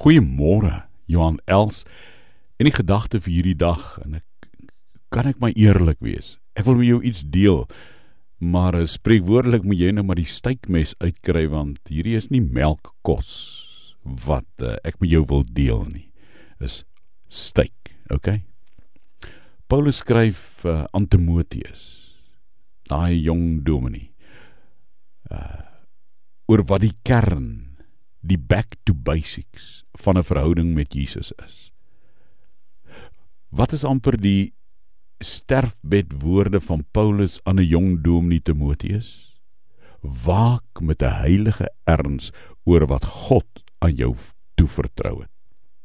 Goeiemôre, Johan Els. En die gedagte vir hierdie dag en ek kan ek maar eerlik wees. Ek wil met jou iets deel. Maar spreekwoordelik moet jy nou maar die steekmes uitkry want hierdie is nie melkkos wat uh, ek met jou wil deel nie. Is steek, okay? Paulus skryf uh, aan Timoteus, daai jong dominee. Uh oor wat die kern die back to basics van 'n verhouding met Jesus is. Wat is amper die sterfbed woorde van Paulus aan 'n jong dominee Timoteus? Waak met 'n heilige erns oor wat God aan jou toevertrou het.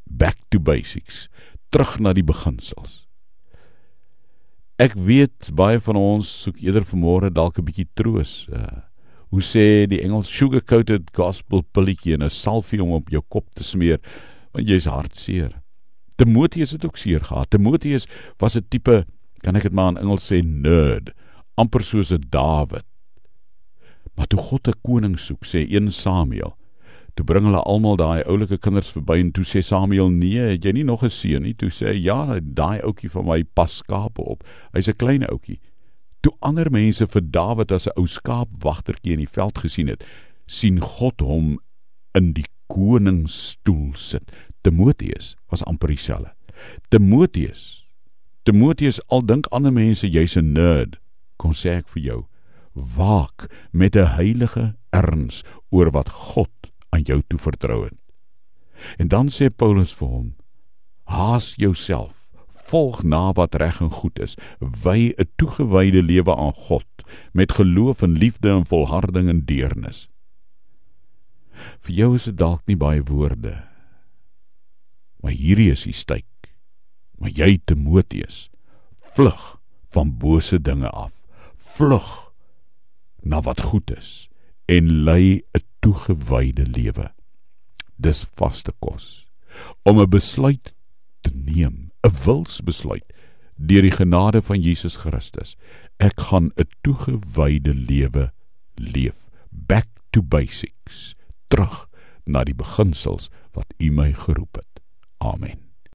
Back to basics, terug na die beginsels. Ek weet baie van ons soek eerder vanmôre dalk 'n bietjie troos. Uh, hoe sê die Engels sugar coated gospel pilletjie en 'n salfie om op jou kop te smeer want jy's hartseer. Timoteus het ook seer gehad. Timoteus was 'n tipe kan ek dit maar in Engels sê nerd, amper soos 'n Dawid. Maar toe God 'n koning soek, sê 1 Samuel, toe bring hulle almal daai oulike kinders verby en toe sê Samuel: "Nee, het jy nie nog 'n seun nie?" Toe sê hy: "Ja, daai ouetjie van my pas skape op. Hy's 'n klein ouetjie." Toe ander mense vir Dawid as 'n ou skaapwagtertjie in die veld gesien het, sien God hom in die koningsstoel sit. Timoteus was amper dieselfde. Timoteus Timoteus al dink ander mense jy's 'n nerd, kom sê ek vir jou, waak met 'n heilige erns oor wat God aan jou toe vertrou het. En dan sê Paulus vir hom: Haas jouself volg na wat reg en goed is, wy 'n toegewyde lewe aan God met geloof en liefde en volharding en deernis. Vir jou is dit dalk nie baie woorde. Maar hierdie is die styk. Maar jy Timoteus, vlug van bose dinge af. Vlug na wat goed is en lei 'n toegewyde lewe. Dis vaste kos om 'n besluit te neem 'n wilsbesluit deur die genade van Jesus Christus. Ek gaan 'n toegewyde lewe leef. Back to basics. Terug na die beginsels wat U my geroep het. Amen.